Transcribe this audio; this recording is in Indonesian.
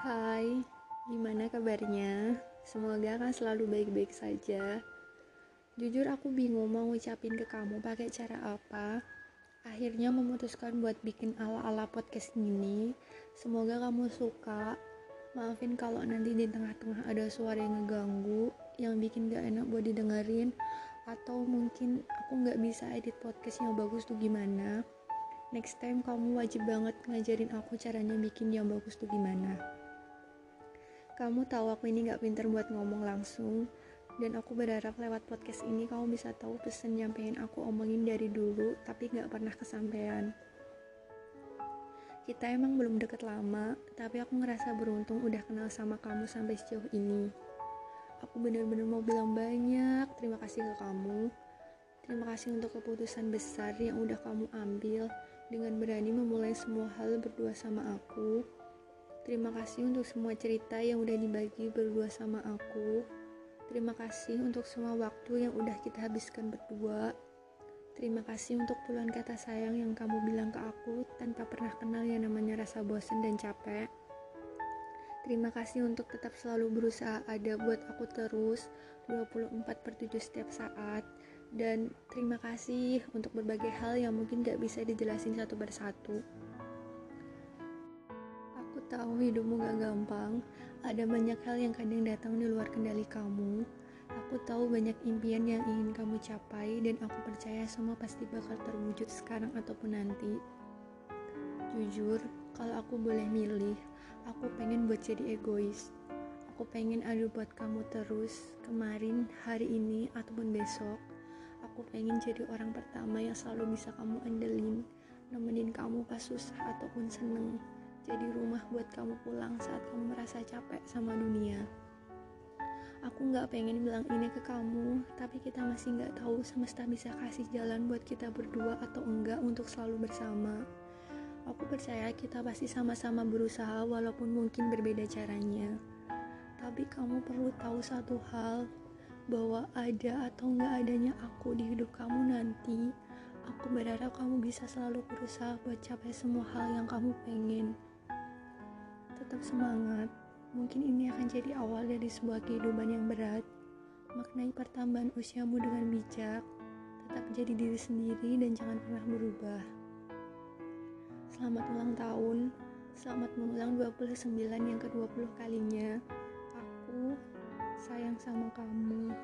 Hai, gimana kabarnya? Semoga kan selalu baik-baik saja. Jujur aku bingung mau ngucapin ke kamu pakai cara apa. Akhirnya memutuskan buat bikin ala-ala podcast gini. Semoga kamu suka. Maafin kalau nanti di tengah-tengah ada suara yang ngeganggu, yang bikin gak enak buat didengerin, atau mungkin aku gak bisa edit podcast yang bagus tuh gimana. Next time kamu wajib banget ngajarin aku caranya bikin yang bagus tuh gimana. Kamu tahu aku ini gak pinter buat ngomong langsung, dan aku berharap lewat podcast ini kamu bisa tahu pesan pengen aku omongin dari dulu, tapi gak pernah kesampaian. Kita emang belum deket lama, tapi aku ngerasa beruntung udah kenal sama kamu sampai sejauh ini. Aku bener-bener mau bilang banyak terima kasih ke kamu. Terima kasih untuk keputusan besar yang udah kamu ambil dengan berani memulai semua hal berdua sama aku. Terima kasih untuk semua cerita yang udah dibagi berdua sama aku. Terima kasih untuk semua waktu yang udah kita habiskan berdua. Terima kasih untuk puluhan kata sayang yang kamu bilang ke aku tanpa pernah kenal yang namanya rasa bosan dan capek. Terima kasih untuk tetap selalu berusaha ada buat aku terus 24 per 7 setiap saat dan terima kasih untuk berbagai hal yang mungkin gak bisa dijelasin satu persatu. Tahu hidupmu gak gampang, ada banyak hal yang kadang datang di luar kendali kamu. Aku tahu banyak impian yang ingin kamu capai dan aku percaya semua pasti bakal terwujud sekarang ataupun nanti. Jujur, kalau aku boleh milih, aku pengen buat jadi egois. Aku pengen ada buat kamu terus, kemarin, hari ini, ataupun besok Aku pengen jadi orang pertama yang selalu bisa kamu andelin, nemenin kamu pas susah ataupun seneng. Jadi rumah buat kamu pulang saat kamu merasa capek sama dunia. Aku gak pengen bilang ini ke kamu, tapi kita masih gak tahu semesta bisa kasih jalan buat kita berdua atau enggak untuk selalu bersama. Aku percaya kita pasti sama-sama berusaha walaupun mungkin berbeda caranya. Tapi kamu perlu tahu satu hal, bahwa ada atau nggak adanya aku di hidup kamu nanti, aku berharap kamu bisa selalu berusaha buat capai semua hal yang kamu pengen. Tetap semangat, mungkin ini akan jadi awal dari sebuah kehidupan yang berat. Maknai pertambahan usiamu dengan bijak, tetap jadi diri sendiri dan jangan pernah berubah. Selamat ulang tahun, selamat mengulang 29 yang ke-20 kalinya. Aku sayang sama kamu.